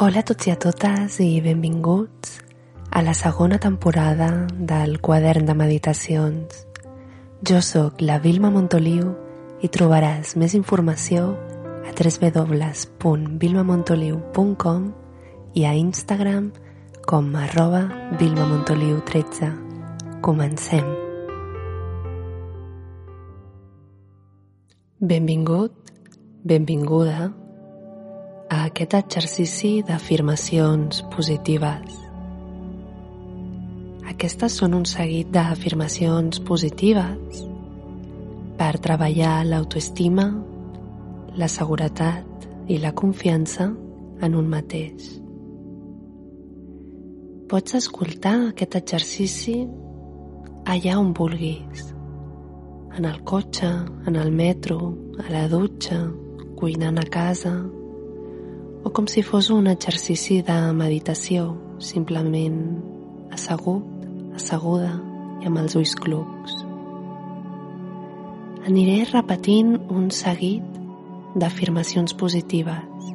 Hola a tots i a totes i benvinguts a la segona temporada del quadern de meditacions. Jo sóc la Vilma Montoliu i trobaràs més informació a www.vilmamontoliu.com i a Instagram com arroba vilmamontoliu13. Comencem. Benvingut, benvinguda a aquest exercici d'afirmacions positives. Aquestes són un seguit d'afirmacions positives per treballar l'autoestima, la seguretat i la confiança en un mateix. Pots escoltar aquest exercici allà on vulguis, en el cotxe, en el metro, a la dutxa, cuinant a casa, o com si fos un exercici de meditació, simplement assegut, asseguda i amb els ulls clucs. Aniré repetint un seguit d'afirmacions positives.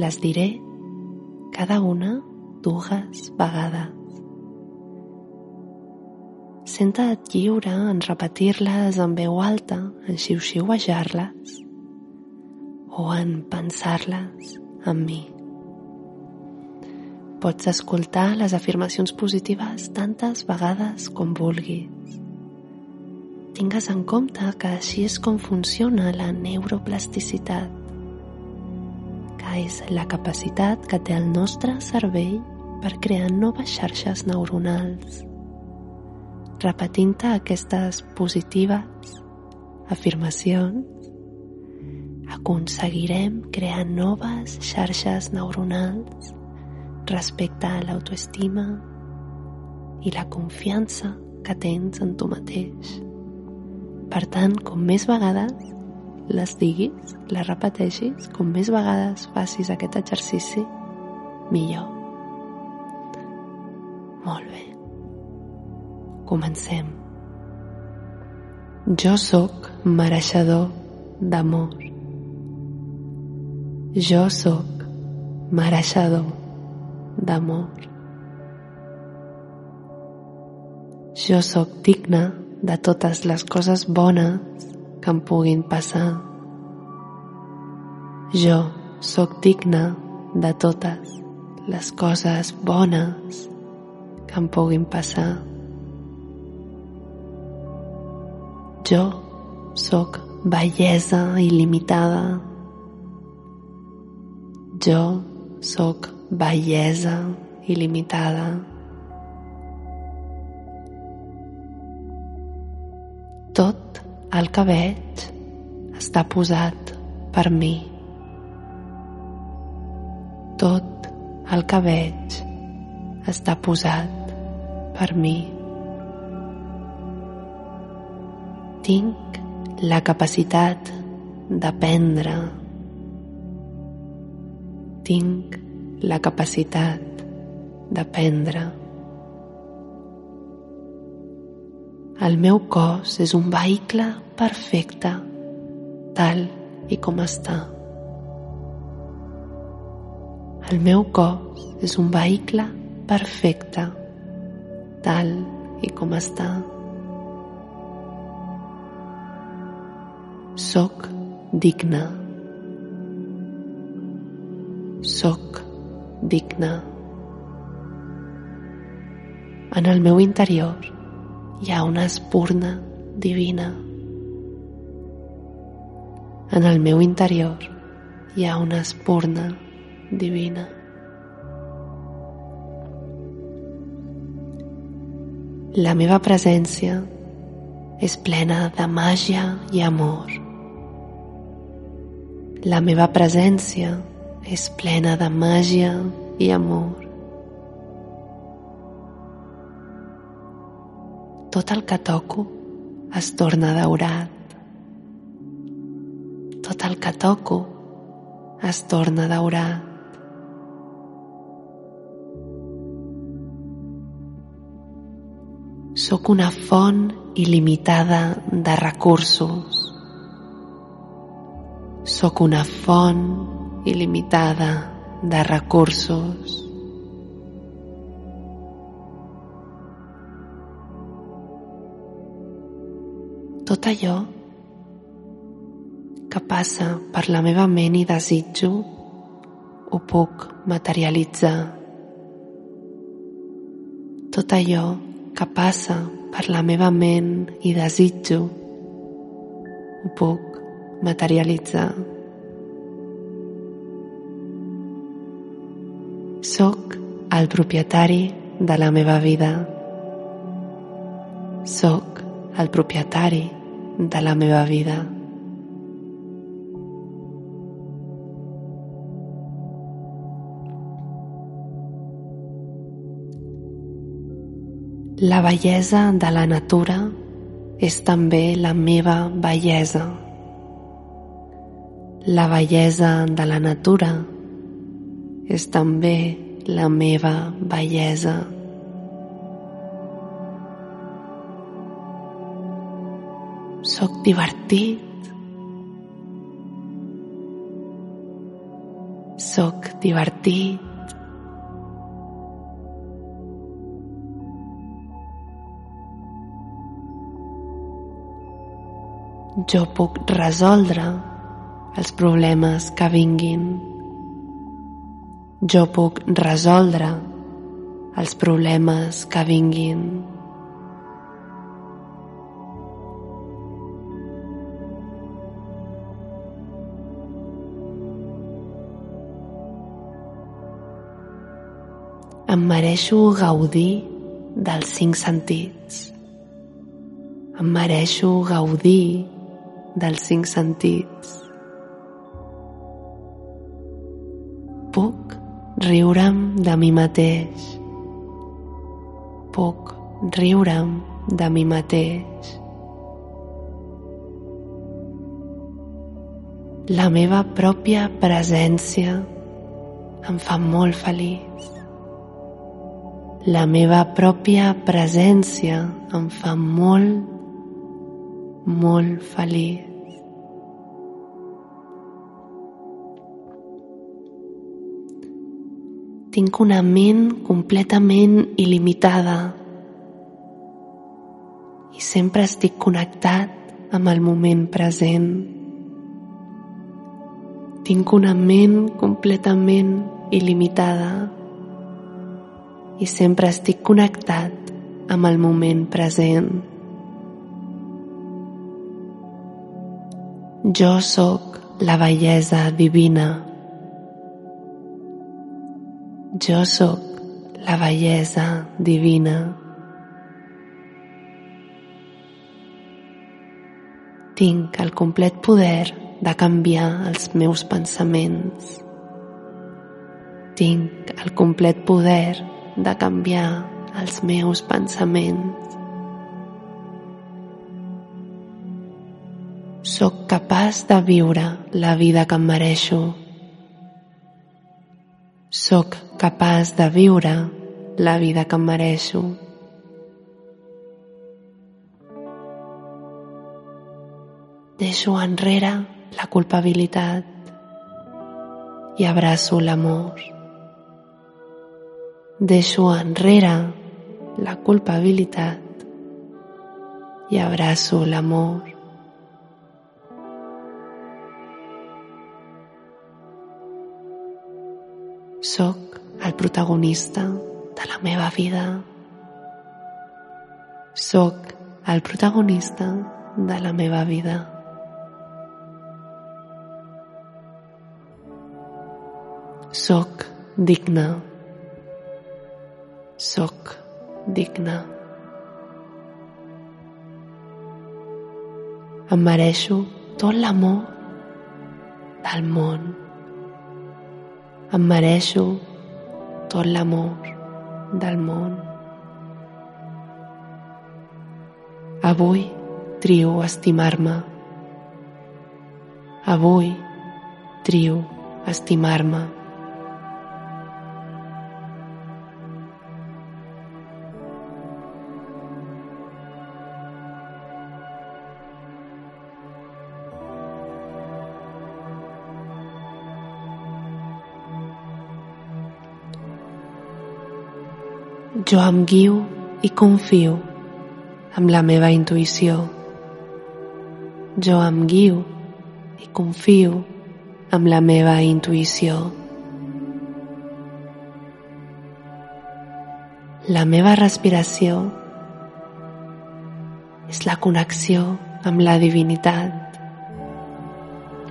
Les diré cada una dues vegades. Senta't lliure en repetir-les en veu alta, en xiu-xiuejar-les o en pensar-les amb mi. Pots escoltar les afirmacions positives tantes vegades com vulguis. Tingues en compte que així és com funciona la neuroplasticitat, que és la capacitat que té el nostre cervell per crear noves xarxes neuronals repetint-te aquestes positives afirmacions, aconseguirem crear noves xarxes neuronals respecte a l'autoestima i la confiança que tens en tu mateix. Per tant, com més vegades les diguis, les repeteixis, com més vegades facis aquest exercici, millor. Molt bé. Comencem. Jo sóc mereixedor d'amor. Jo sóc mereixedor d'amor. Jo sóc digne de totes les coses bones que em puguin passar. Jo sóc digne de totes les coses bones que em puguin passar. Jo sóc bellesa il·limitada. Jo sóc bellesa il·limitada. Tot el que veig està posat per mi. Tot el que veig està posat per mi. Tinc la capacitat d'aprendre. Tinc la capacitat d'aprendre. El meu cos és un vehicle perfecte, tal i com està. El meu cos és un vehicle perfecte, tal i com està. Soc digna. Soc digna. En el meu interior hi ha una espurna divina. En el meu interior hi ha una espurna divina. La meva presència és plena de màgia i amor. La meva presència és plena de màgia i amor. Tot el que toco es torna daurat. Tot el que toco es torna daurat. Sóc una font il·limitada de recursos. Sóc una font il·limitada de recursos. Tot allò que passa per la meva ment i desitjo ho puc materialitzar. Tot allò que passa per la meva ment i desitjo ho puc materialitzar. Soc el propietari de la meva vida. Soc el propietari de la meva vida. La bellesa de la natura és també la meva bellesa. La bellesa de la natura és també la meva bellesa. Soc divertit. Soc divertit. Jo puc resoldre els problemes que vinguin. Jo puc resoldre els problemes que vinguin. Em mereixo gaudir dels cinc sentits. Em mereixo gaudir dels cinc sentits. Puc riure'm de mi mateix. Puc riure'm de mi mateix. La meva pròpia presència em fa molt feliç. La meva pròpia presència em fa molt, molt feliç. Tinc una ment completament il·limitada i sempre estic connectat amb el moment present. Tinc una ment completament il·limitada i sempre estic connectat amb el moment present. Jo sóc la bellesa divina. Jo sóc la bellesa divina. Tinc el complet poder de canviar els meus pensaments. Tinc el complet poder de canviar els meus pensaments. Soc capaç de viure la vida que em mereixo. Soc capaç de viure la vida que mereixo. Deixo enrere la culpabilitat i abraço l'amor. Deixo enrere la culpabilitat i abraço l'amor. Soc el protagonista de la meva vida. Soc el protagonista de la meva vida. Soc digna. Soc digna. Em mereixo tot l'amor del món. Em mereixo tot l'amor del món. Avui trio estimar-me. Avui trio estimar-me. Jo em guio i confio amb la meva intuïció. Jo em guio i confio amb la meva intuïció. La meva respiració és la connexió amb la divinitat.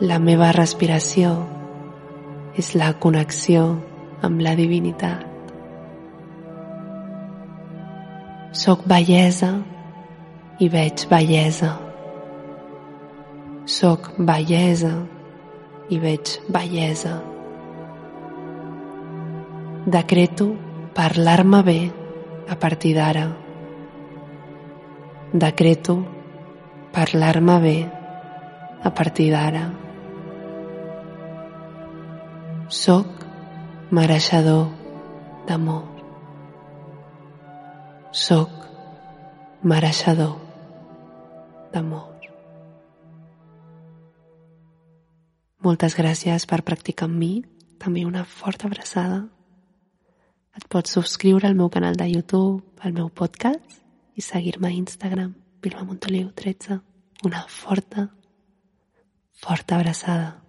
La meva respiració és la connexió amb la divinitat. Soc bellesa i veig bellesa. Soc bellesa i veig bellesa. Decreto parlar-me bé a partir d'ara. Decreto parlar-me bé a partir d'ara. Soc mereixedor d'amor. Soc mereixedor d'amor. Moltes gràcies per practicar amb mi. També una forta abraçada et pots subscriure al meu canal de YouTube, al meu podcast i seguir-me a Instagram, Vilma Montoliu 13. Una forta, forta abraçada.